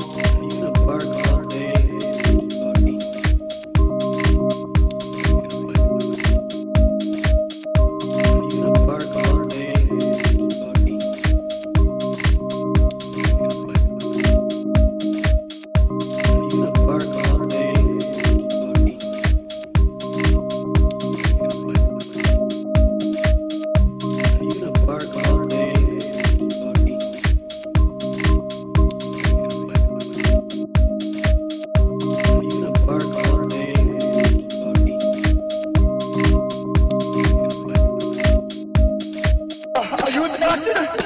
Can you Yeah.